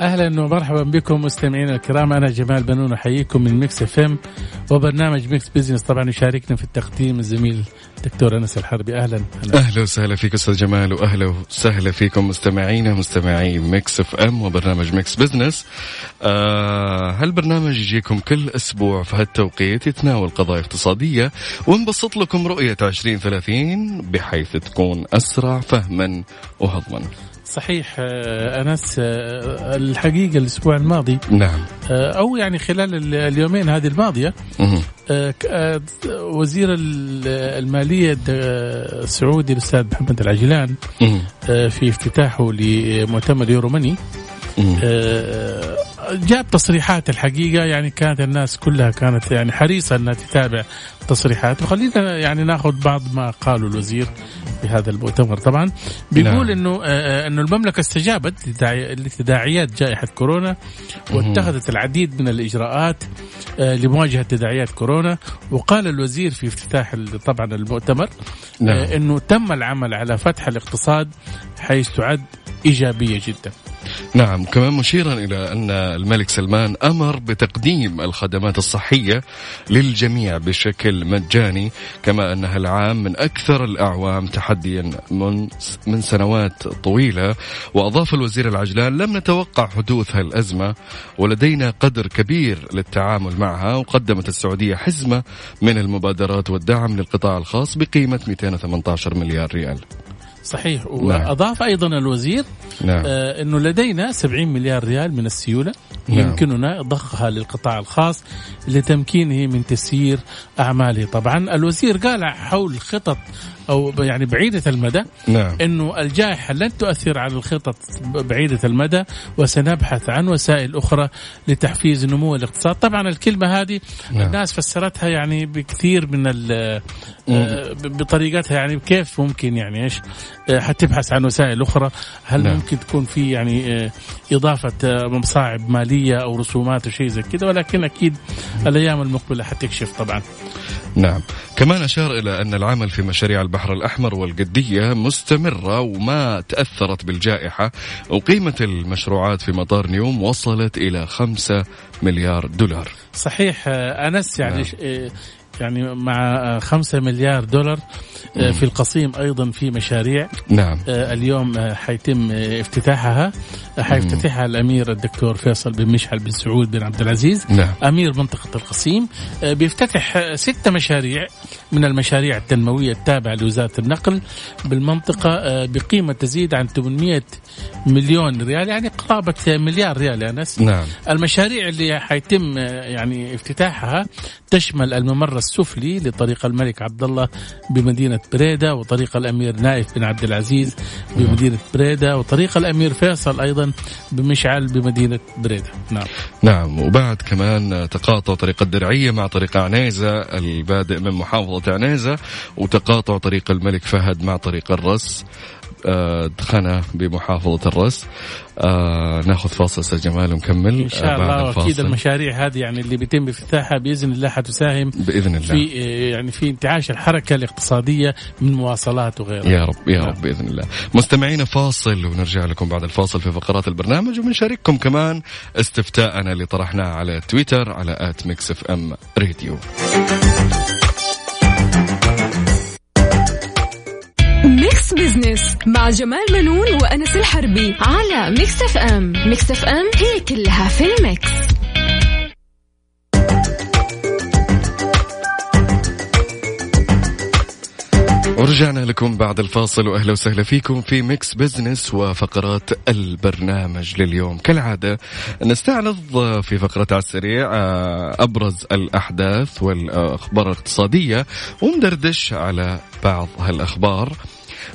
أهلا ومرحبا بكم مستمعينا الكرام. أنا جمال بنون أحييكم من Mix FM وبرنامج Mix Business طبعا يشاركنا في التقديم الزميل الدكتور أنس الحربي. أهلا. أهلا. وسهلا فيك أستاذ جمال واهلا وسهلا فيكم مستمعينا مستمعي Mix FM وبرنامج Mix Business آه هالبرنامج يجيكم كل أسبوع في هالتوقيت يتناول قضايا اقتصادية ونبسط لكم رؤية 2030 بحيث تكون أسرع فهما وهضما. صحيح آه، أنس آه، الحقيقة الأسبوع الماضي نعم. آه، أو يعني خلال ال- اليومين هذه الماضية وزير ال- المالية السعودي الأستاذ محمد العجلان في افتتاحه لمؤتمر يورو ماني مهم. آه، جاب تصريحات الحقيقة يعني كانت الناس كلها كانت يعني حريصة أنها تتابع تصريحات. وخلينا يعني ناخذ بعض ما قاله الوزير في هذا المؤتمر. طبعا بيقول نعم. إنه آه، إنه المملكة استجابت لتداعي- لتداعيات جائحة كورونا واتخذت العديد من الإجراءات آه، لمواجهة تداعيات كورونا. وقال الوزير في افتتاح طبعا المؤتمر نعم. آه، إنه تم العمل على فتح الاقتصاد حيث تعد إيجابية جدا. نعم كمان مشيرا إلى أن الملك سلمان أمر بتقديم الخدمات الصحية للجميع بشكل مجاني كما أنها العام من أكثر الأعوام تحديا من, من سنوات طويلة. وأضاف الوزير العجلان لم نتوقع حدوث هالأزمة ولدينا قدر كبير للتعامل معها وقدمت السعودية حزمة من المبادرات والدعم للقطاع الخاص بقيمة 218 مليار ريال. صحيح. وأضاف أيضا الوزير نعم. آه إنه لدينا 70 مليار ريال من السيولة. نعم. يمكننا ضخها للقطاع الخاص لتمكينه من تسيير أعماله. طبعا الوزير قال حول خطط أو يعني بعيدة المدى نعم. إنه الجائحة لن تؤثر على الخطط بعيدة المدى وسنبحث عن وسائل أخرى لتحفيز نمو الاقتصاد. طبعا الكلمة هذه نعم. الناس فسرتها يعني بكثير من آه، بطريقتها يعني كيف ممكن يعني إيش آه، حتبحث عن وسائل أخرى؟ هل نعم. ممكن تكون في يعني آه، إضافة مصاعب مالية أو رسومات وشيء زي كذا ولكن أكيد الأيام المقبلة حتكشف طبعا. نعم. كمان أشار إلى أن العمل في مشاريع البحر الأحمر والقدية مستمرة وما تأثرت بالجائحة. وقيمة المشروعات في مطار نيوم وصلت إلى خمسة مليار دولار. صحيح آه، أنس يعني نعم. يعني مع آه، خمسة مليار دولار آه، في القصيم أيضا في مشاريع. نعم. آه، اليوم حيتم افتتاحها. حيفتتحها الأمير الدكتور فيصل بن مشعل بن سعود بن عبد العزيز نعم. أمير منطقة القصيم. بيفتتح ستة مشاريع من المشاريع التنموية التابعة لوزارة النقل بالمنطقة. آه، بقيمة تزيد عن 800 مليون ريال يعني قرابة مليار ريال يا أنس. نعم. المشاريع اللي حيتم يعني افتتاحها تشمل الممر السفلي لطريق الملك عبد الله بمدينة بريدة وطريق الأمير نايف بن عبد العزيز بمدينة بريدة وطريق الأمير فيصل أيضا بمشعل بمدينة بريدة. نعم. نعم وبعد كمان تقاطع طريق الدرعية مع طريق عنيزة البادئ من محافظة عنيزة وتقاطع طريق الملك فهد مع طريق الرس. دخنة بمحافظة الرس آه ناخذ فاصل أستاذ جمال ونكمل. إن شاء آه، الله واكيد. المشاريع هذه يعني اللي بيتم افتتاحها بإذن الله حتساهم بإذن الله. في آه، يعني في انتعاش الحركة الاقتصادية من مواصلات وغيرها. يا رب يا. رب بإذن الله. مستمعينا فاصل ونرجع لكم بعد الفاصل في فقرات البرنامج وبنشارككم كمان استفتاءنا اللي طرحناه على تويتر على at Mix FM Radio. Business مع جمال بنون وأنس الحربي على Mix FM Mix FM هي كلها في ال mix. ورجعنا لكم بعد الفاصل واهلا وسهلا فيكم في Mix Business وفقرات البرنامج لليوم. كالعادة نستعرض في فقرة على السريع آه، أبرز الأحداث والأخبار الاقتصادية وندردش على بعض هالأخبار.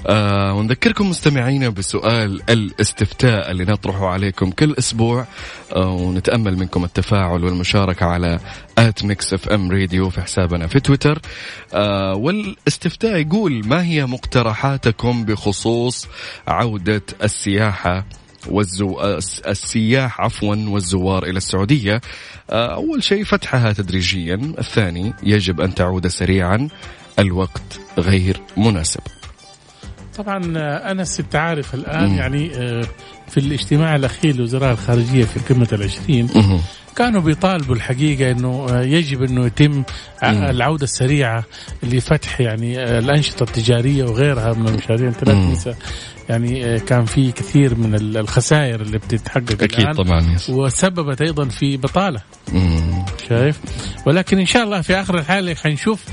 آه ونذكركم مستمعينا بسؤال الاستفتاء اللي نطرحه عليكم كل أسبوع آه ونتأمل منكم التفاعل والمشاركة على at Mix FM Radio في حسابنا في تويتر. آه والاستفتاء يقول ما هي مقترحاتكم بخصوص عودة السياحة والزو... السياح عفوا والزوار إلى السعودية؟ آه، أول شيء فتحها تدريجيا الثاني يجب أن تعود سريعا الوقت غير مناسب. طبعا آه، أنس أنت عارف الآن مم. يعني آه، في الاجتماع الأخير لوزراء الخارجية في قمة العشرين مم. كانوا بيطالبوا الحقيقة إنه آه، يجب إنه يتم العودة السريعة لفتح يعني الأنشطة التجارية وغيرها من المشاريع انت لا تنسى يعني كان في كثير من الخسائر اللي بتتحقق أكيد الآن. طبعا وسببت أيضا في بطالة. مم. شايف؟ ولكن إن شاء الله في آخر الحاله حنشوف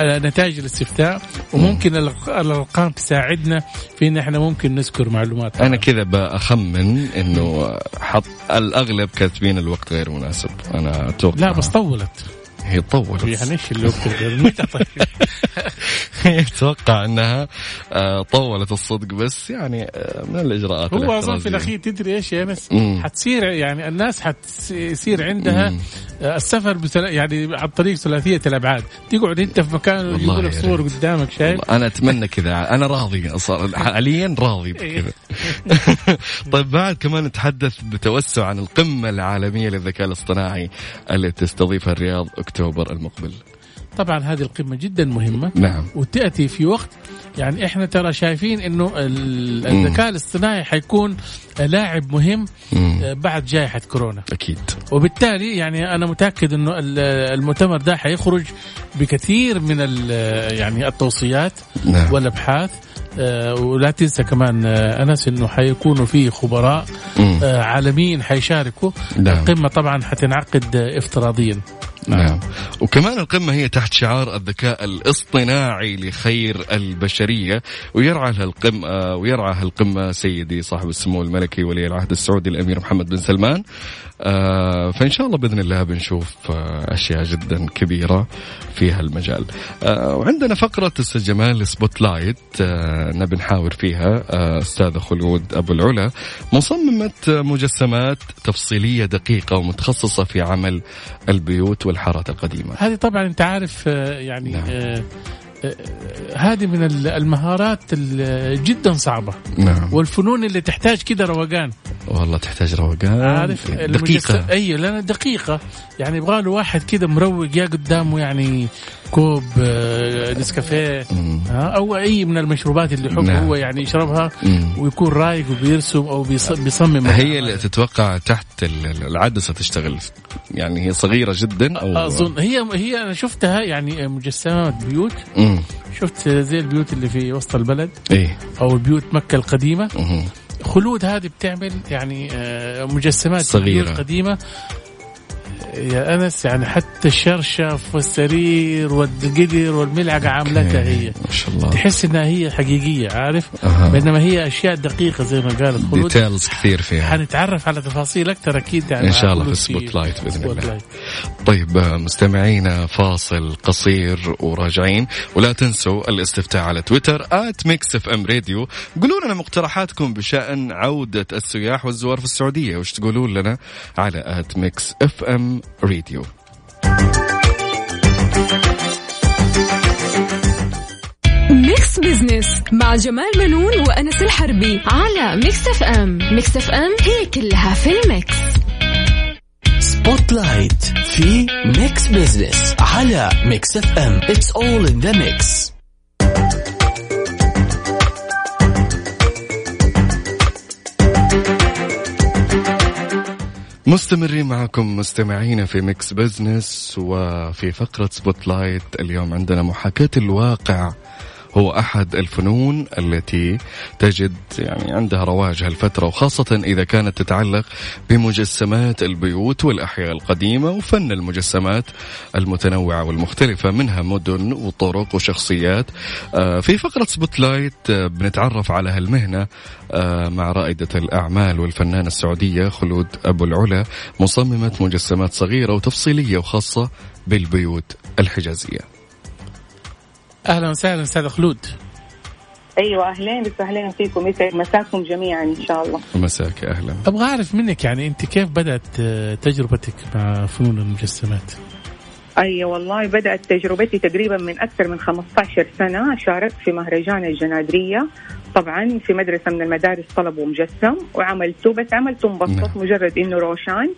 نتائج الاستفتاء وممكن الأرقام تساعدنا في إن إحنا ممكن نذكر معلومات. أنا كذا بخمن إنه حط الأغلب كاتبين الوقت غير مناسب. أنا أتوقع. لا بس طولت. هي طولت يعني إيش الوقت متى طيب أتوقع انها آه، طولت الصدق بس يعني آه، من الإجراءات هو أظن في الأخير تدري إيش يا انس حتصير يعني الناس حتصير عندها مم. آه، السفر بسل... يعني عن طريق ثلاثية الأبعاد. تقعد أنت في مكان يقول لك صور قدامك شايف؟ أنا أتمنى كذا. أنا راضي حاليا راضي بكذا. طيب بعد كمان نتحدث بتوسع عن القمة العالمية للذكاء الاصطناعي اللي تستضيفها الرياض. أكتوبر المقبل. طبعا هذه القمة جدا مهمة. نعم. وتأتي في وقت يعني إحنا ترى شايفين إنه الذكاء الاصطناعي حيكون لاعب مهم مم. آه، بعد جائحة كورونا. أكيد. وبالتالي يعني أنا متأكد إنه المؤتمر ده حيخرج بكثير من يعني التوصيات نعم. والأبحاث. آه ولا تنسى كمان آه أنس إنه حيكونوا في خبراء آه عالميين حيشاركوا. نعم. القمة طبعا حتنعقد افتراضيا. نعم. نعم. وكمان القمة هي تحت شعار الذكاء الاصطناعي لخير البشرية ويرعى القمة ويرعى القمة سيدي صاحب السمو الملكي ولي العهد السعودي الأمير محمد بن سلمان. آه فإن شاء الله بإذن الله بنشوف آه أشياء جدا كبيرة في هالمجال. آه وعندنا فقرة جمال spotlight آه نبي نحاور فيها آه أستاذة خلود أبو العلا مصممة مجسمات تفصيلية دقيقة ومتخصصة في عمل البيوت والحارات القديمة. هذه طبعا أنت عارف آه يعني نعم. آه هذه من المهارات جدا صعبة. نعم. والفنون اللي تحتاج كده روقان. والله تحتاج روقان. عارف؟ دقيقة. أي لأن دقيقة. يعني يبغى له واحد كده مروق يا قدامه يعني كوب آه، نسكافيه أو أي من المشروبات اللي يحب نعم. هو يعني يشربها مم. ويكون رايق وبيرسم أو بيصمم. هي اللي تتوقع تحت العدسة تشتغل. يعني هي صغيرة جدا أو أظن. هي هي أنا شفتها يعني مجسمات بيوت. مم. شفت زي البيوت اللي في وسط البلد. إيه. أو بيوت مكة القديمة. مم. خلود هذه بتعمل يعني آه، مجسمات صغيرة. قديمة. يا أنس يعني حتى الشرشف والسرير والقدر والملعقة عاملتها هي. ما شاء الله. تحس إنها هي حقيقية عارف؟ أه. بينما هي أشياء دقيقة زي ما قالت خلود. ديتيلز كثير فيها. حنتعرف على تفاصيل أكثر أكيد يعني إن شاء الله في spotlight بإذن الله. light. طيب مستمعينا فاصل قصير وراجعين. ولا تنسوا الاستفتاء على تويتر at Mix FM Radio قولوا لنا مقترحاتكم بشأن عودة السياح والزوار في السعودية. وش تقولون لنا على at Mix FM Radio Mix Business مع جمال بنون وأنس الحربي على Mix FM Mix FM هي كلها في ال mix. spotlight في Mix Business على Mix FM it's all in the mix مستمرين معكم مستمعينا في Mix Business وفي فقرة spotlight اليوم عندنا محاكاة الواقع. هو أحد الفنون التي تجد يعني عندها رواج هالفترة وخاصة إذا كانت تتعلق بمجسمات البيوت والأحياء القديمة وفن المجسمات المتنوعة والمختلفة منها مدن وطرق وشخصيات. آه، في فقرة spotlight آه، بنتعرف على هالمهنة آه، مع رائدة الأعمال والفنانة السعودية خلود أبو العلا مصممة مجسمات صغيرة وتفصيلية وخاصة بالبيوت الحجازية. أهلا وسهلا أستاذ خلود. أيوه أهلين وسهلين فيكم. يسعد مساكم جميعا إن شاء الله. مساك أهلا. أبغى أعرف منك يعني أنت كيف بدأت آه، تجربتك مع فنون المجسمات؟ اي والله بدأت تجربتي تقريبا من أكثر من 15 سنة شاركت في مهرجان الجنادرية. طبعا في مدرسة من المدارس طلبوا مجسم وعملته بس عملته مبسط مجرد إنه روشان.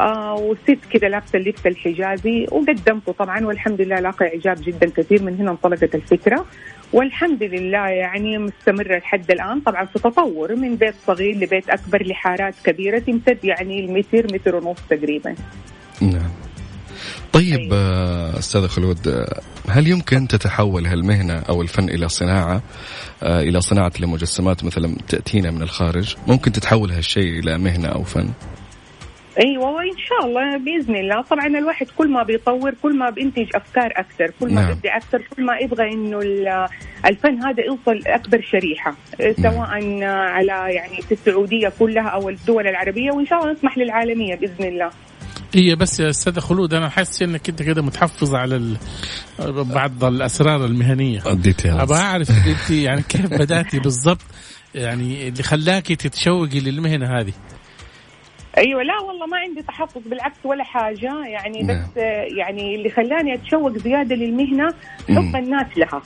آه وست كذا لابسة اللبس الحجازي وقدمته طبعا والحمد لله لاقى إعجاب جدا كثير من هنا انطلقت الفكرة. والحمد لله يعني مستمرة لحد الآن. طبعا في تطور من بيت صغير لبيت أكبر لحارات كبيرة تمتد يعني المتر متر ونص تقريبا. نعم. طيب آه، أستاذة خلود آه، هل يمكن تتحول هالمهنة أو الفن إلى صناعة آه، إلى صناعة لمجسمات مثلا تأتينا من الخارج؟ ممكن تتحول هالشيء إلى مهنة أو فن؟ أيوه وإن شاء الله بإذن الله. طبعا الواحد كل ما بيطور كل ما بينتج أفكار أكثر كل ما نعم. بدي أكثر كل ما يبغى إنه ال- الفن هذا يوصل لاكبر شريحة سواء على يعني في السعودية كلها أو الدول العربية. وإن شاء الله نسمح للعالمية بإذن الله. هي بس يا أستاذ خلود أنا حاسس إنك أنت كده متحفظ على ال... بعض الأسرار المهنية. أبغى أعرف أنت يعني كيف بدأتي بالضبط؟ يعني اللي خلاكي تتشوقي للمهنة هذه؟ أيوه لا والله ما عندي تحفظ بالعكس ولا حاجة يعني نعم. بس آه، يعني اللي خلاني أتشوق زيادة للمهنة. حب الناس لها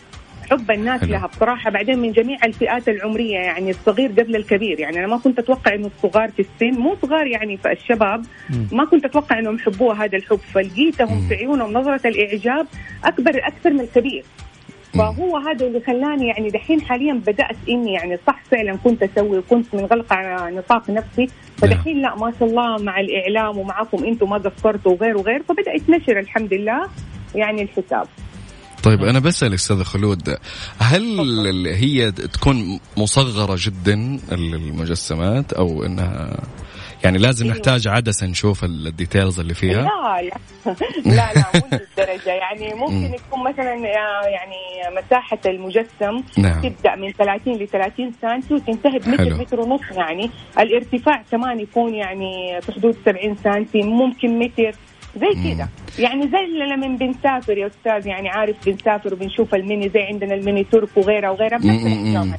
حب الناس حلو. لها بصراحة بعدين من جميع الفئات العمرية يعني الصغير قبل الكبير يعني أنا ما كنت أتوقع إنه الصغار في السن مو صغار يعني في الشباب. ما كنت أتوقع إنهم يحبوها هذا الحب فلقيتهم. في عيونهم نظرة الإعجاب أكبر أكثر من الكبير فهو هذا اللي خلاني يعني دحين حاليا بدأت إني يعني صح فعلا كنت أسوي وكنت منغلقه على نطاق نفسي. فدحين لا ما شاء الله مع الإعلام ومعكم أنتم ما قصرتوا وغير وغير فبدأت نشر الحمد لله يعني الحساب. طيب أنا بسأل أستاذة خلود هل هي تكون مصغرة جدا المجسمات أو أنها يعني لازم أيوة. نحتاج عدسة نشوف الديتيلز اللي فيها لا لا لا لا مو للدرجة يعني مم. ممكن يكون مثلا آه، يعني مساحة المجسم نعم تبدأ من 30 ل 30 سم وتنتهي بمتر. متر ونص يعني الارتفاع كمان يكون يعني في حدود 70 سم ممكن متر زي. كذا يعني زي اللي لما بنسافر يا أستاذ يعني عارف بنسافر وبنشوف الميني زي عندنا ال Miniatürk وغيرها وغيرها بنفس الاحجام.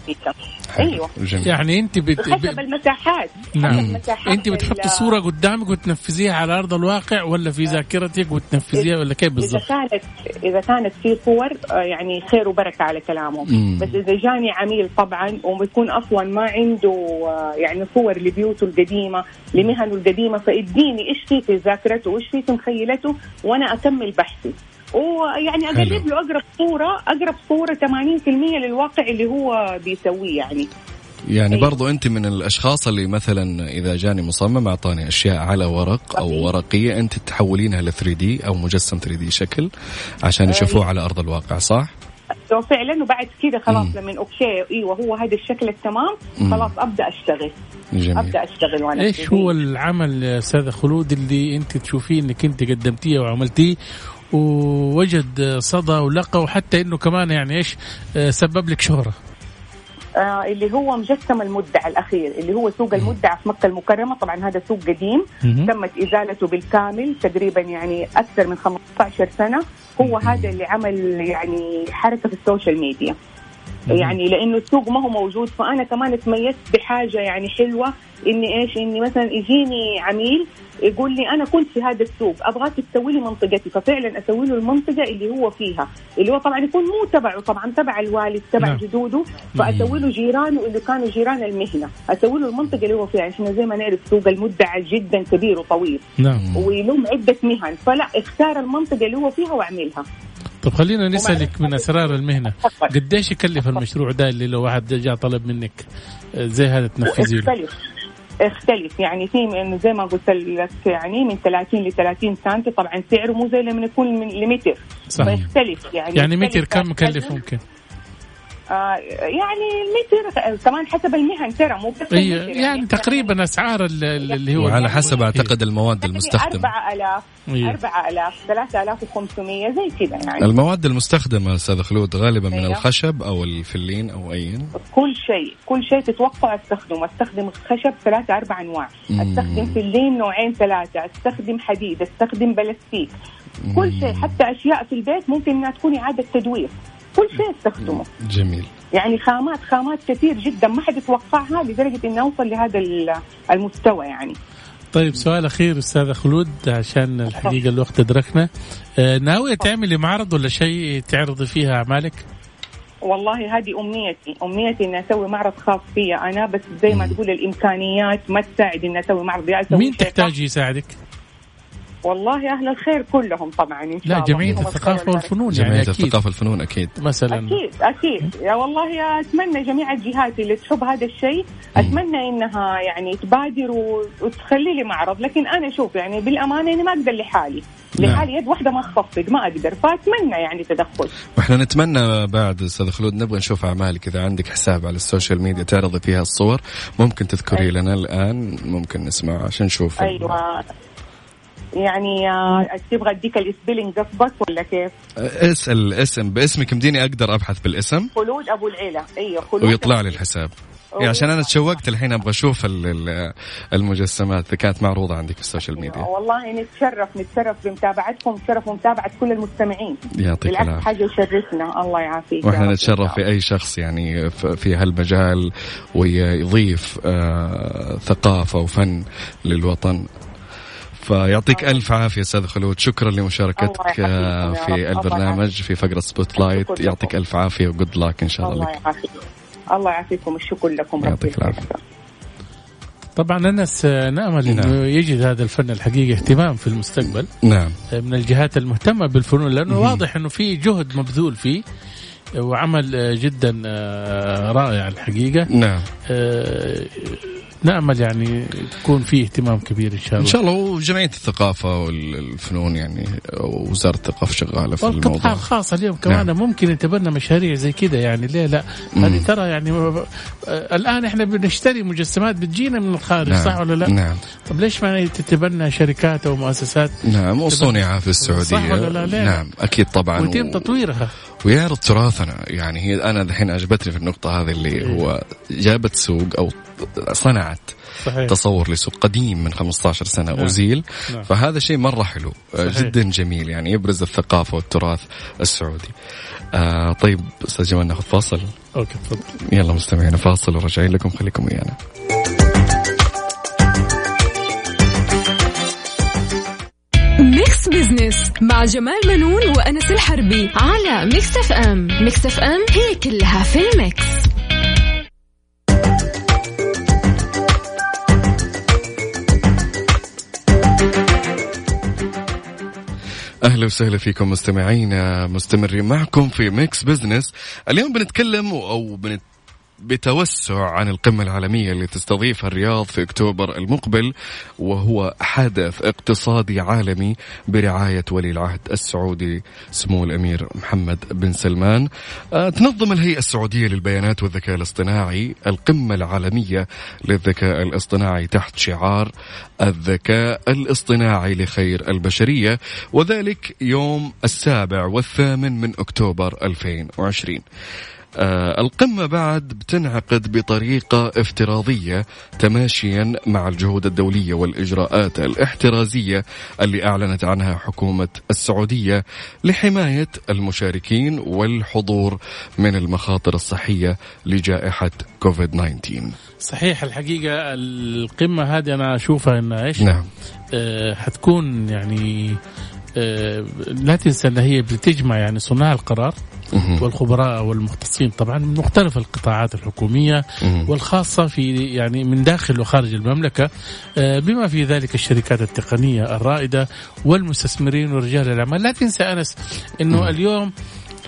أيوه جميل. يعني أنت بت... وحسب ب... المساحات حسب نعم أنت بتحطي ال- صورة قدامك وتنفذيها على أرض الواقع ولا في ذاكرتك وتنفذيها ولا كيف إذا بالضبط؟ كانت إذا كانت في صور آه، يعني خير وبركة على كلامه مم. بس إذا جاني عميل طبعا وبيكون أصلا ما عنده آه، يعني صور لبيوته القديمة لمهنه القديمة فاديني إيش في في ذاكرته وإيش في في مخيلته وأنا اكمل بحثي ويعني أقرب. له أقرب صورة أقرب صورة 80% للواقع اللي هو بيسويه يعني يعني أيوة. برضو أنت من الأشخاص اللي مثلا إذا جاني مصمم أعطاني أشياء على ورق أو. ورقية أنت تحولينها ل 3 دي أو مجسم 3 دي شكل عشان يشوفوه على أرض الواقع صح؟ وفعلا وبعد كذا خلاص. لما أوكي أيوه هو هذا الشكل التمام. خلاص أبدأ أشتغل. جميل. أبدأ أشتغل وأنا إيش هو العمل يا أستاذة خلود اللي أنت تشوفيه إنك أنت قدمتيه وعملتيه؟ ووجد صدى ولقى وحتى إنه كمان يعني إيش آه، سبب لك شهرة. آه اللي هو مجسم المدعى الأخير اللي هو سوق المدعى في مكة المكرمة. طبعا هذا سوق قديم. تمت إزالته بالكامل تقريبا يعني أكثر من 15 سنة. هو هذا اللي عمل يعني حركة في ال social media. يعني لأنه السوق ما هو موجود فأنا كمان تميزت بحاجة يعني حلوة إني إيش إني مثلا يجيني عميل يقول لي أنا كنت في هذا السوق أبغاك تسوي لي منطقتي. ففعلا أسوي له المنطقة اللي هو فيها اللي هو طبعا يكون مو تبعه طبعا تبع الوالد تبع نعم. جدوده. فأسوي له جيرانه اللي كانوا جيران المهنة. أسوي له المنطقة اللي هو فيها. عشان زي ما نعرف سوق المدعى جدا كبير وطويل. نعم. ولهم عدة مهن. فلا اختار المنطقة اللي هو فيها واعملها. طب خلينا نسألك من أسرار المهنة. تفضل. قديش يكلف المشروع ده اللي لو واحد جاء طلب منك؟ آه، زي هذا تنفذي له. اختلف. يعني في من زي ما قلت لك يعني من 30 ل 30 سم طبعا سعره مو زي لما يكون من لمتر. صح فيختلف. يعني يعني متر كم مكلف. ممكن؟ آه يعني المتر كمان حسب المهن ترى مو بس هي يعني تقريبا أسعار ال- ال- اللي هو وعلى حسب أعتقد المواد المستخدمة. 4000 إيه. 4000 3500 زي كذا يعني. المواد المستخدمة أستاذ خلود غالبا من أيوه. الخشب أو الفلين أو أي. كل شيء كل شيء تتوقع أستخدمه. أستخدم خشب ثلاثة أربع أنواع. مم. أستخدم فلين نوعين ثلاثة أستخدم حديد أستخدم بلاستيك. كل شيء حتى أشياء في البيت ممكن إنها تكون إعادة تدوير. كل شيء استخدمه جميل. يعني خامات خامات كثير جدا. ما حد يتوقعها لدرجة إنه أوصل لهذا ال- المستوى يعني. طيب سؤال أخير أستاذ خلود عشان الحقيقة الوقت ادركنا آه، ناوية تعملي معرض ولا شيء تعرضي فيها أعمالك؟ والله هذه أمنيتي. أمنيتي إني أسوي معرض خاص فيا أنا بس زي ما تقول الإمكانيات ما تساعد إني أسوي معرض. مين تحتاجي يساعدك؟ والله أهل الخير كلهم طبعا إن شاء لا الله. جمعيه الثقافة. والفنون يعني جمعيه أكيد. الثقافة والفنون أكيد. مثلا. أكيد أكيد. يا والله يا أتمنى جميع الجهات اللي تحب هذا الشيء أتمنى إنها يعني تبادر وتخلي لي معرض. لكن أنا أشوف يعني بالأمانة اني ما أقدر لحالي. نعم. لحالي يد واحدة ما تصفق ما أقدر. فأتمنى يعني تدخل. وإحنا نتمنى بعد أستاذ خلود نبغى نشوف أعمالك. إذا عندك حساب على ال social media تعرضي فيها الصور ممكن تذكري أيوة. لنا الآن. ممكن نسمع عشان نشوف أيوه. يعني آه، تبغى أديك ال spelling قصدك ولا كيف؟ اسأل اسم. باسمك مديني أقدر أبحث بالاسم؟ خلود أبو العيلة. أيوه خلود ويطلع لي الحساب. يعني عشان أنا تشوقت الحين أبغى أشوف ال- ال- المجسمات. اذا كانت معروضة عندك في ال social media. والله نتشرف نتشرف بمتابعتكم نتشرف بمتابعه كل المستمعين. يعطيك العافية. حاجة يشرفنا. الله يعافيك وإحنا. نتشرف في أي شخص يعني في هالمجال ويضيف آه ثقافة وفن للوطن. فيعطيك ألف عافية أستاذ خلود. شكرا لمشاركتك في البرنامج في فقرة spotlight يعطيك. ألف عافية و good luck إن شاء الله الله لك. يعافيكم الله يعافيكم. الشكر لكم يعطيك العافية. يسعدك. طبعا أنس نامل انه نعم. يجد هذا الفن الحقيقي اهتمام في المستقبل. نعم. من الجهات المهتمة بالفنون لأنه واضح إنه في جهد مبذول فيه وعمل جدا آه، رائع الحقيقة. نعم. آه، نامل يعني تكون في اهتمام كبير إن شاء الله إن شاء الله وجمعية الثقافة والفنون يعني وزاره الثقافة شغالة في والقطاع الموضوع الخاص اليوم كمان نعم. ممكن يتبنى مشاريع زي كذا يعني ليه لا هذه ترى يعني آه، الآن إحنا بنشتري مجسمات بتجينا من الخارج نعم. صح ولا لا؟ نعم طب ليش ما تتبنى شركات أو مؤسسات نعم وصنع في السعوديه صح ولا لا؟ ليه؟ نعم أكيد طبعا ويتم و- تطويرها ويعرض تراثنا. يعني هي أنا الحين عجبتني في النقطة هذه اللي هو جابت سوق أو صنعت صحيح. تصور لسوق قديم من 15 سنة نعم. ازيل نعم. فهذا شيء مرة حلو. آه، صحيح. جدا جميل. يعني يبرز الثقافة والتراث السعودي. آه طيب أستاذ جمال ناخذ فاصل؟ أوكي تفضل. يلا مستمعينا فاصل وراجعين لكم. خليكم ويانا. Mix Business مع جمال منون وأنس الحربي على Mix FM Mix FM هي كلها في ال mix. أهلا وسهلا فيكم مستمعينا مستمرين معكم في Mix Business اليوم بنتكلم أو بنت بتوسع عن القمة العالمية اللي تستضيفها الرياض في أكتوبر المقبل وهو حدث اقتصادي عالمي برعاية ولي العهد السعودي سمو الأمير محمد بن سلمان. آه، تنظم الهيئة السعودية للبيانات والذكاء الاصطناعي القمة العالمية للذكاء الاصطناعي تحت شعار الذكاء الاصطناعي لخير البشرية وذلك يوم السابع والثامن من أكتوبر 2020 آه القمة بعد بتنعقد بطريقة افتراضية تماشيا مع الجهود الدولية والإجراءات الاحترازية اللي أعلنت عنها حكومة السعودية لحماية المشاركين والحضور من المخاطر الصحية لجائحة كوفيد 19 صحيح الحقيقة القمة هذه أنا أشوفها انها إيش؟ نعم آه حتكون يعني لا تنسى ان هي بتجمع يعني صناع القرار. والخبراء والمختصين طبعا من مختلف القطاعات الحكومية. والخاصة في يعني من داخل وخارج المملكة آه، بما في ذلك الشركات التقنية الرائدة والمستثمرين ورجال الأعمال لا تنسى أنس إنه اليوم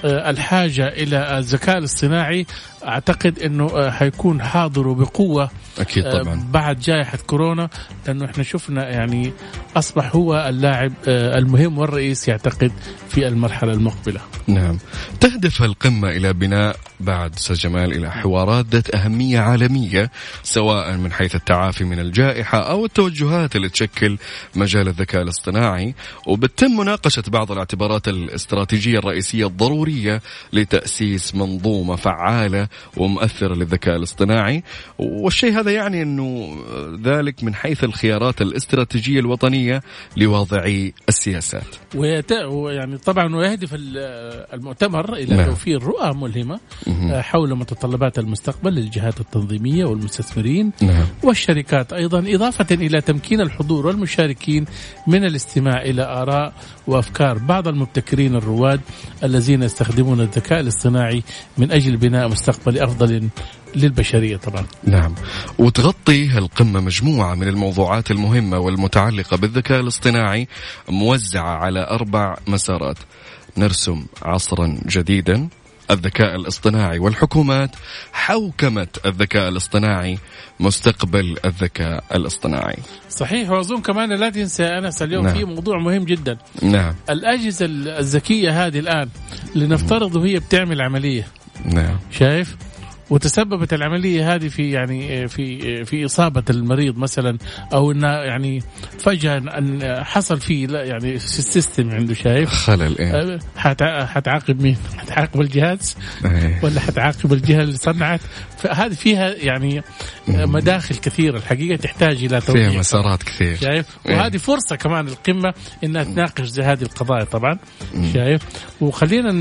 آه، الحاجة إلى الذكاء الاصطناعي أعتقد إنه آه، حيكون حاضر وبقوه أكيد آه، طبعا. بعد جائحة كورونا لأنه إحنا شفنا يعني أصبح هو اللاعب آه، المهم والرئيس يعتقد في المرحلة المقبلة. نعم. تهدف القمة إلى بناء بعد أستاذ جمال إلى حوارات ذات أهمية عالمية سواء من حيث التعافي من الجائحة أو التوجهات اللي تشكل مجال الذكاء الاصطناعي. وبتم مناقشة بعض الاعتبارات الاستراتيجية الرئيسية الضرورية لتأسيس منظومة فعالة ومؤثرة للذكاء الاصطناعي والشيء هذا يعني أنه ذلك من حيث الخيارات الاستراتيجية الوطنية لواضعي السياسات ويت... يعني طبعا ويهدف ال- المؤتمر إلى نعم. توفير رؤى ملهمة مهم. آه، حول متطلبات المستقبل للجهات التنظيمية والمستثمرين نعم والشركات أيضا إضافة إلى تمكين الحضور والمشاركين من الاستماع إلى آراء وأفكار بعض المبتكرين الرواد الذين يستخدمون الذكاء الاصطناعي من أجل بناء مستقبل افضل للبشرية طبعا. نعم. وتغطي القمة مجموعة من الموضوعات المهمة والمتعلقة بالذكاء الاصطناعي موزعة على أربع مسارات. نرسم عصرا جديدا الذكاء الاصطناعي والحكومات حوكمة الذكاء الاصطناعي مستقبل الذكاء الاصطناعي. صحيح وأظن كمان لا تنسى أنس اليوم نعم. في موضوع مهم جدا. نعم. الأجهزة الذكية هذه الآن لنفترض وهي بتعمل عملية. نعم شايف وتسببت العملية هذه في يعني في في إصابة المريض مثلا أو انه يعني فجأة أن حصل فيه لا يعني السيستم عنده شايف. خلل إيه؟ أه، حتع- حتعاقب مين؟ حتعاقب الجهاز؟ إيه. ولا حتعاقب الجهة اللي صنعت؟ فهذه فيها يعني مداخل كثيرة الحقيقة تحتاج إلى فيها توضيح مسارات كثير. شايف؟ إيه. وهذه فرصة كمان القمة إنها تناقش زي هذه القضايا طبعا. شايف؟ وخلينا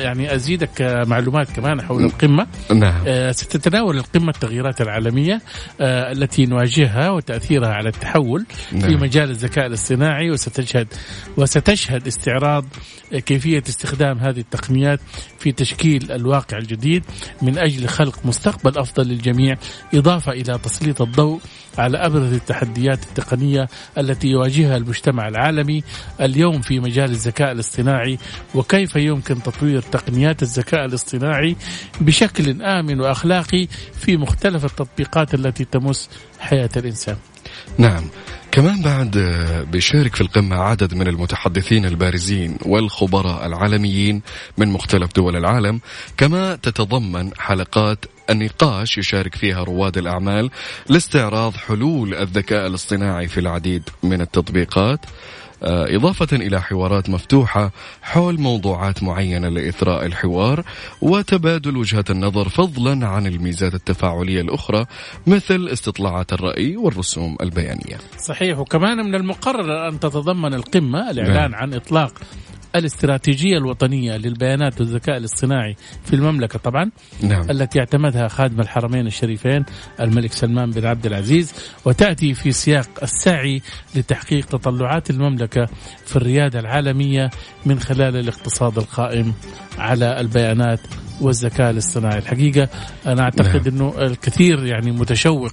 يعني أزيدك معلومات كمان حول القمة. نعم. ستتناول القمه التغييرات العالمية آه، التي نواجهها وتأثيرها على التحول في نعم. مجال الذكاء الاصطناعي وستشهد وستشهد استعراض آه، كيفية استخدام هذه التقنيات في تشكيل الواقع الجديد من أجل خلق مستقبل أفضل للجميع إضافة إلى تسليط الضوء على أبرز التحديات التقنية التي يواجهها المجتمع العالمي اليوم في مجال الذكاء الاصطناعي وكيف يمكن تطوير تقنيات الذكاء الاصطناعي بشكل امن وأخلاقي في مختلف التطبيقات التي تمس حياة الإنسان. نعم. كمان بعد آه، بيشارك في القمة عدد من المتحدثين البارزين والخبراء العالميين من مختلف دول العالم. كما تتضمن حلقات النقاش يشارك فيها رواد الأعمال لاستعراض حلول الذكاء الاصطناعي في العديد من التطبيقات. إضافة إلى حوارات مفتوحة حول موضوعات معينة لإثراء الحوار وتبادل وجهات النظر فضلا عن الميزات التفاعلية الأخرى مثل استطلاعات الرأي والرسوم البيانية صحيح وكمان من المقرر أن تتضمن القمة الإعلان نعم. عن إطلاق الاستراتيجية الوطنية للبيانات والذكاء الاصطناعي في المملكة طبعا نعم. التي اعتمدها خادم الحرمين الشريفين الملك سلمان بن عبد العزيز وتأتي في سياق السعي لتحقيق تطلعات المملكة في الريادة العالمية من خلال الاقتصاد القائم على البيانات والذكاء الاصطناعي. الحقيقة أنا أعتقد نعم. أنه الكثير يعني متشوق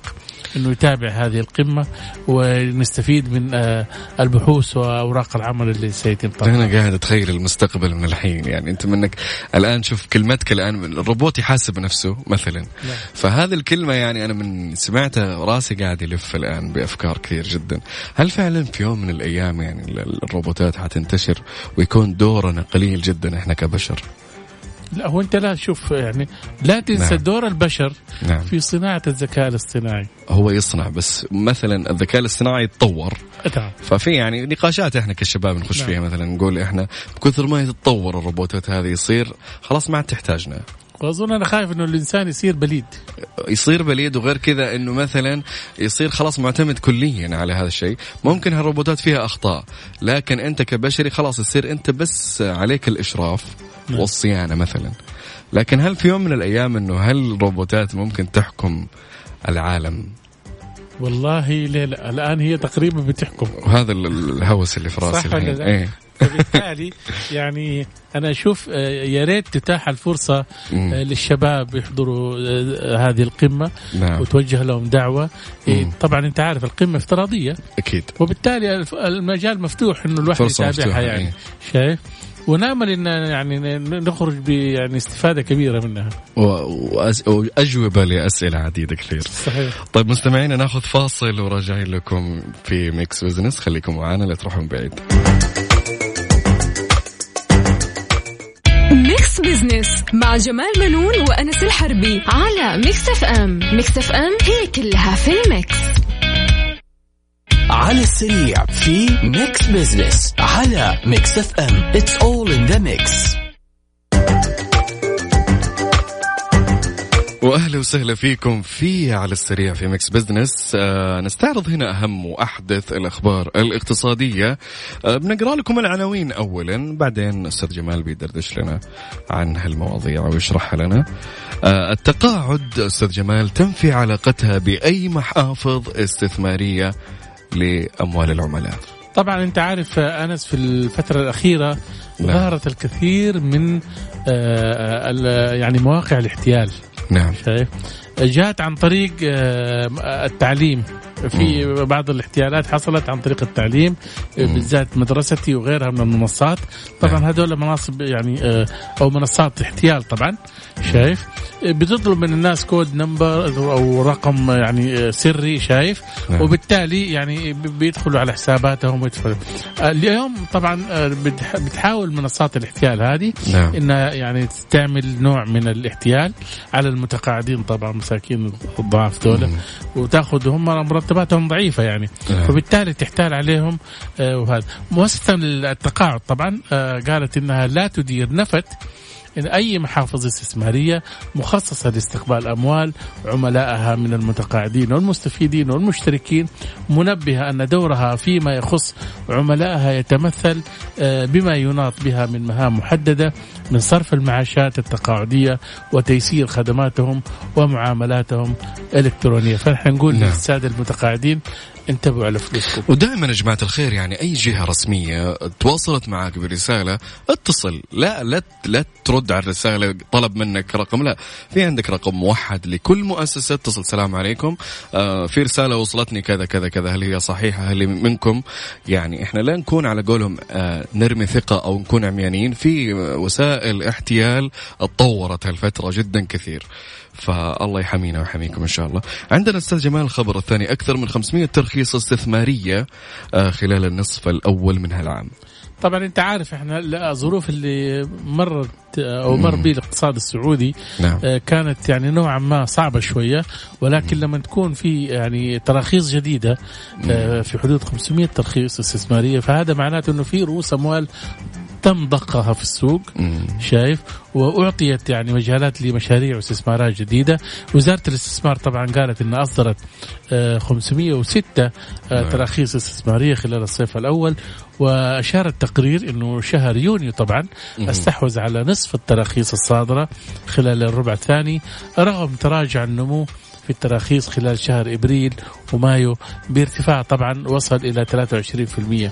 إنه يتابع هذه القمة ونستفيد من آه، البحوث وأوراق العمل اللي سيتم طرحها. أنا قاعد أتخيل المستقبل من الحين. يعني أنت منك الآن شوف كلمتك الآن الروبوت يحاسب نفسه مثلا. فهذه الكلمة يعني أنا من سمعتها راسي قاعد يلف الآن بأفكار كثير جدا. هل فعلا في يوم من الأيام يعني ال- الروبوتات حتنتشر ويكون دورنا قليل جدا إحنا كبشر؟ لا هو أنت لا شوف يعني لا تنسى نعم. دور البشر نعم. في صناعة الذكاء الاصطناعي. هو يصنع بس مثلا الذكاء الاصطناعي يتطور. نعم. ففي يعني نقاشات إحنا كشباب نخش نعم. فيها مثلا نقول إحنا بكثر ما يتطور الروبوتات هذه يصير خلاص ما عاد تحتاجنا. واظن أنا خايف إنه الإنسان يصير بليد. يصير بليد وغير كذا إنه مثلا يصير خلاص معتمد كليا على هذا الشيء. ممكن هالروبوتات فيها أخطاء لكن أنت كبشري خلاص يصير أنت بس عليك الإشراف. والصيانة مثلا. لكن هل في يوم من الأيام إنه هل الروبوتات ممكن تحكم العالم؟ والله ليه لا؟ الآن هي تقريبا بتحكم. وهذا ال- الهوس اللي في راسي صح ولا الحين لا؟ إيه. فبالتالي يعني أنا أشوف آه، يا ريت تتاح الفرصة مم. آه، للشباب يحضروا آه، هذه القمة نعم. وتوجه لهم دعوة. إيه، مم. طبعا أنت عارف القمة افتراضية. أكيد. وبالتالي المجال مفتوح إنه الواحد يتابعها يعني. إيه. شايف؟ ونامل إن يعني ن- نخرج ب يعني استفادة كبيرة منها. وأجوبة لأسئلة عديدة كثير. صحيح. طيب مستمعينا ناخذ فاصل وراجعين لكم في Mix Business خليكم معنا لا تروحون بعيد. Mix Business مع جمال منون وأنس الحربي على Mix FM Mix FM هي كلها في ال mix على السريع في Mix Business على Mix FM it's all in the mix وأهلا وسهلا فيكم في على السريع في Mix Business آه نستعرض هنا أهم وأحدث الأخبار الاقتصادية. آه بنقرأ لكم العناوين اولا بعدين أستاذ جمال بيدردش لنا عن هالمواضيع ويشرحها لنا. آه التقاعد أستاذ جمال تنفي علاقتها بأي محافظ استثمارية؟ لأموال العملاء. طبعا أنت عارف أنس في الفترة الأخيرة نعم. ظهرت الكثير من آه، يعني مواقع الاحتيال. نعم. شايف؟ جاءت عن طريق آه، التعليم. في بعض الاحتيالات حصلت عن طريق التعليم بالذات مدرستي وغيرها من المنصات. نعم. طبعا هذول مناصب يعني آه، أو منصات احتيال طبعا شايف؟ آه، بتطلب من الناس code number أو رقم يعني آه، سري شايف؟ نعم. وبالتالي يعني بيدخلوا على حساباتهم ويدخلوا. اليوم طبعا بتح- بتحاول منصات الاحتيال هذه نعم. إنها يعني تعمل نوع من الاحتيال على المتقاعدين طبعا مساكين الضعاف دول وتاخذ هم مرتباتهم ضعيفة يعني نعم. فبالتالي تحتال عليهم آه، وهذا مؤسسة التقاعد طبعا آه، قالت إنها لا تدير نفت إن أي محافظ استثمارية مخصصة لاستقبال أموال عملائها من المتقاعدين والمستفيدين والمشتركين منبهة أن دورها فيما يخص عملائها يتمثل آه، بما يناط بها من مهام محددة من صرف المعاشات التقاعدية وتيسير خدماتهم ومعاملاتهم الإلكترونية فنحن نقول نعم. للسادة المتقاعدين انتبهوا على فلوسكم. ودائما يا جماعة الخير يعني أي جهة رسمية تواصلت معك برسالة اتصل. لا لا لا ترد على الرسالة طلب منك رقم. لا في عندك رقم موحد لكل مؤسسة اتصل. السلام عليكم. آه في رسالة وصلتني كذا كذا كذا. هل هي صحيحة؟ هل منكم؟ يعني إحنا لا نكون على قولهم آه نرمي ثقة أو نكون عميانين. في وسائل احتيال اتطورت هالفترة جدا كثير. فالله يحمينا ويحميكم إن شاء الله. عندنا أستاذ جمال الخبر الثاني أكثر من 500 ترخيص استثمارية آه، خلال النصف الأول من هالعام. طبعا أنت عارف إحنا الظروف اللي مرت أو مر به الاقتصاد السعودي نعم. آه، كانت يعني نوعا ما صعبة شوية ولكن لما تكون في يعني تراخيص جديدة آه، في حدود 500 ترخيص استثمارية فهذا معناته إنه في رؤوس أموال تم ضخها في السوق مم. شايف وأعطيت يعني مجالات لمشاريع واستثمارات جديدة وزارة الاستثمار طبعا قالت إنها أصدرت آه، 506 آه، نعم. تراخيص استثمارية خلال الصيف الأول وأشار التقرير إنه شهر يونيو طبعا استحوذ على نصف التراخيص الصادرة خلال الربع الثاني رغم تراجع النمو في التراخيص خلال شهر إبريل ومايو بارتفاع طبعا وصل إلى 23%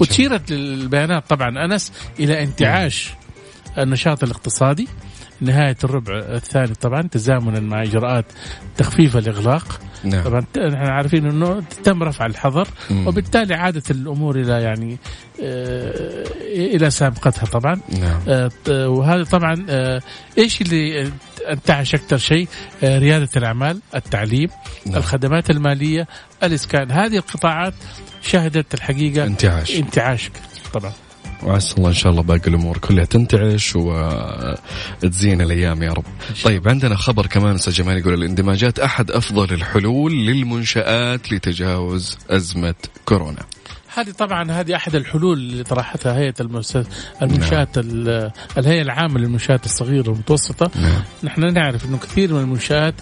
وتشيرت البيانات طبعا أنس إلى انتعاش النشاط الاقتصادي نهاية الربع الثاني طبعا تزامنا مع إجراءات تخفيف الإغلاق نعم. طبعا نحن عارفين أنه تم رفع الحظر مم. وبالتالي عادت الأمور إلى يعني آه، إلى سابقتها طبعا نعم. آه، وهذا طبعا آه، إيش اللي انتعش أكثر شيء آه، ريادة الأعمال التعليم نعم. الخدمات المالية الإسكان هذه القطاعات شهدت الحقيقة انتعاش. انتعاش طبعا وعسى الله إن شاء الله باقي الأمور كلها تنتعش وتزين الأيام يا رب. طيب عندنا خبر كمان أستاذ جمال يقول الاندماجات أحد أفضل الحلول للمنشآت لتجاوز أزمة كورونا. هذه طبعا هذه أحد الحلول اللي طرحتها هيئة المؤسسات المنشآت ال- الهيئة العامة للمنشآت الصغيرة والمتوسطة نعم. نحن نعرف إنه كثير من المنشآت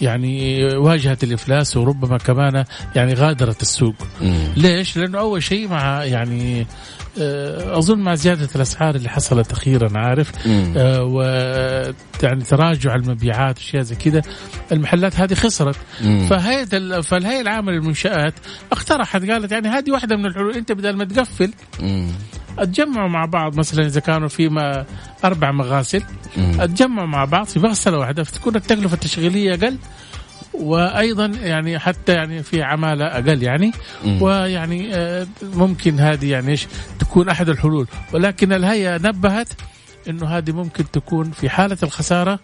يعني واجهت الإفلاس وربما كمان يعني غادرت السوق مم. ليش؟ لأنه أول شيء مع يعني أظن مع زيادة الأسعار اللي حصلت أخيرا عارف. آه، و يعني تراجع المبيعات وأشياء زي كذا المحلات هذه خسرت مم. فهيئه ال- فالهيئة العامة للمنشآت اقترحت قالت يعني هذه واحدة من الحلول أنت بدل ما تقفل مم. اتجمعوا مع بعض مثلا إذا كانوا في ما أربع مغاسل. اتجمعوا مع بعض في مغسلة واحدة فتكون التكلفة التشغيلية أقل وأيضا يعني حتى يعني في عمالة أقل يعني مم. ويعني آه، ممكن هذه يعني إيش تكون أحد الحلول. ولكن الهيئة نبهت إنه هذه ممكن تكون في حالة الخسارة.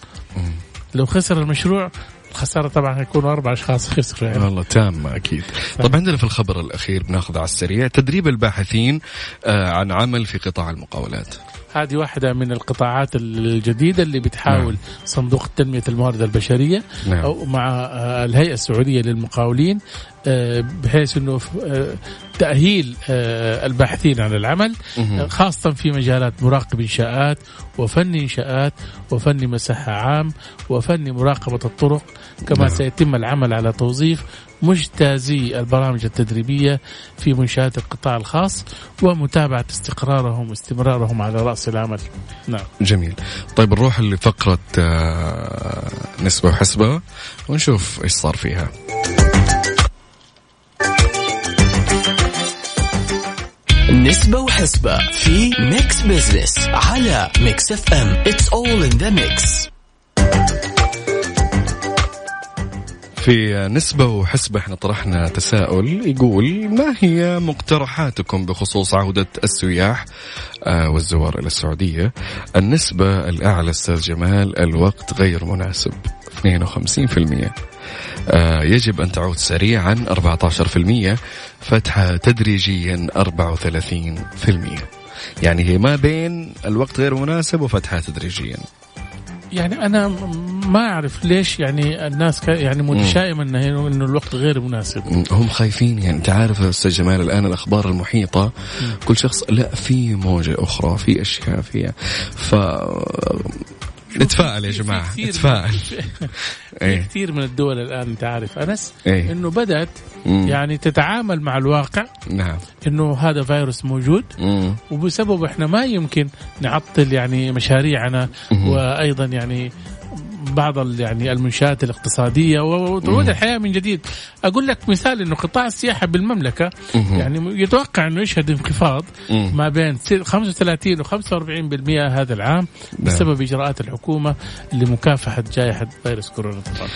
لو خسر المشروع الخسارة طبعا هيكونوا أربع أشخاص خسروا يعني. والله تامة أكيد. طب عندنا في الخبر الأخير بناخذ على السريع تدريب الباحثين آه، عن عمل في قطاع المقاولات. هذه واحدة من القطاعات الجديدة اللي بتحاول نعم. صندوق تنمية الموارد البشرية نعم. أو مع آه، الهيئة السعودية للمقاولين آه، بحيث أنه آه، تأهيل آه، الباحثين عن العمل خاصة في مجالات مراقب إنشاءات وفن إنشاءات وفن مساحة عام وفن مراقبة الطرق كما نعم. سيتم العمل على توظيف مجتازي البرامج التدريبية في منشآت القطاع الخاص ومتابعة استقرارهم واستمرارهم على رأس العمل. نعم. جميل. طيب نروح لفقرة آه، نسبة وحسبة ونشوف إيش صار فيها. نسبة وحسبة في Mix Business على Mix FM it's all in the mix في نسبة وحسبة إحنا طرحنا تساؤل يقول ما هي مقترحاتكم بخصوص عودة السياح آه، والزوار إلى السعودية؟ النسبة الأعلى أستاذ جمال الوقت غير مناسب 52% آه، يجب أن تعود سريعا 14% فتحة تدريجيا 34% يعني هي ما بين الوقت غير مناسب وفتحها تدريجيا. يعني أنا م- ما أعرف ليش يعني الناس يعني متشائمة إنه إنه الوقت غير مناسب. هم خايفين يعني. أنت عارف أستاذ جمال الآن الأخبار المحيطة. كل شخص لا في موجة أخرى في أشياء فيها ف نتفائل يا جماعة نتفائل في إيه. كثير من الدول الآن أنت عارف أنس إيه. إنه بدأت مم. يعني تتعامل مع الواقع نعم إنه هذا فيروس موجود مم. وبسبب إحنا ما يمكن نعطل يعني مشاريعنا مهم. وأيضا يعني بعض ال- يعني المنشآت الاقتصادية وتعود الحياة من جديد أقول لك مثال إنه قطاع السياحة بالمملكة. يعني يتوقع إنه يشهد انخفاض مم. ما بين س- 35 و 45% هذا العام بسبب إجراءات الحكومة لمكافحة جائحة فيروس كورونا طبعا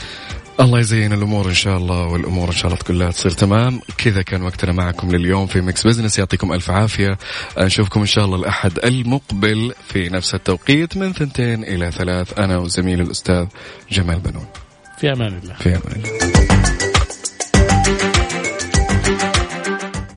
الله يزين الأمور إن شاء الله والأمور إن شاء الله كلها تصير تمام. كذا كان وقتنا معكم لليوم في Mix Business يعطيكم ألف عافية. نشوفكم إن شاء الله الأحد المقبل في نفس التوقيت من ثنتين إلى ثلاث. أنا وزميلي الأستاذ جمال بنون. في أمان الله. في أمان الله.